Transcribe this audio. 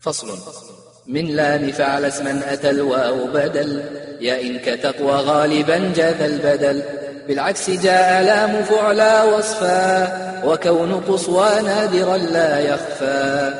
فصل. من لام فعل اسما أتى الواو بدل يا إن كتقوى غالبا جاذ البدل. بالعكس جاء لام فعلا وصفا وكون قصوى نادرا لا يخفى.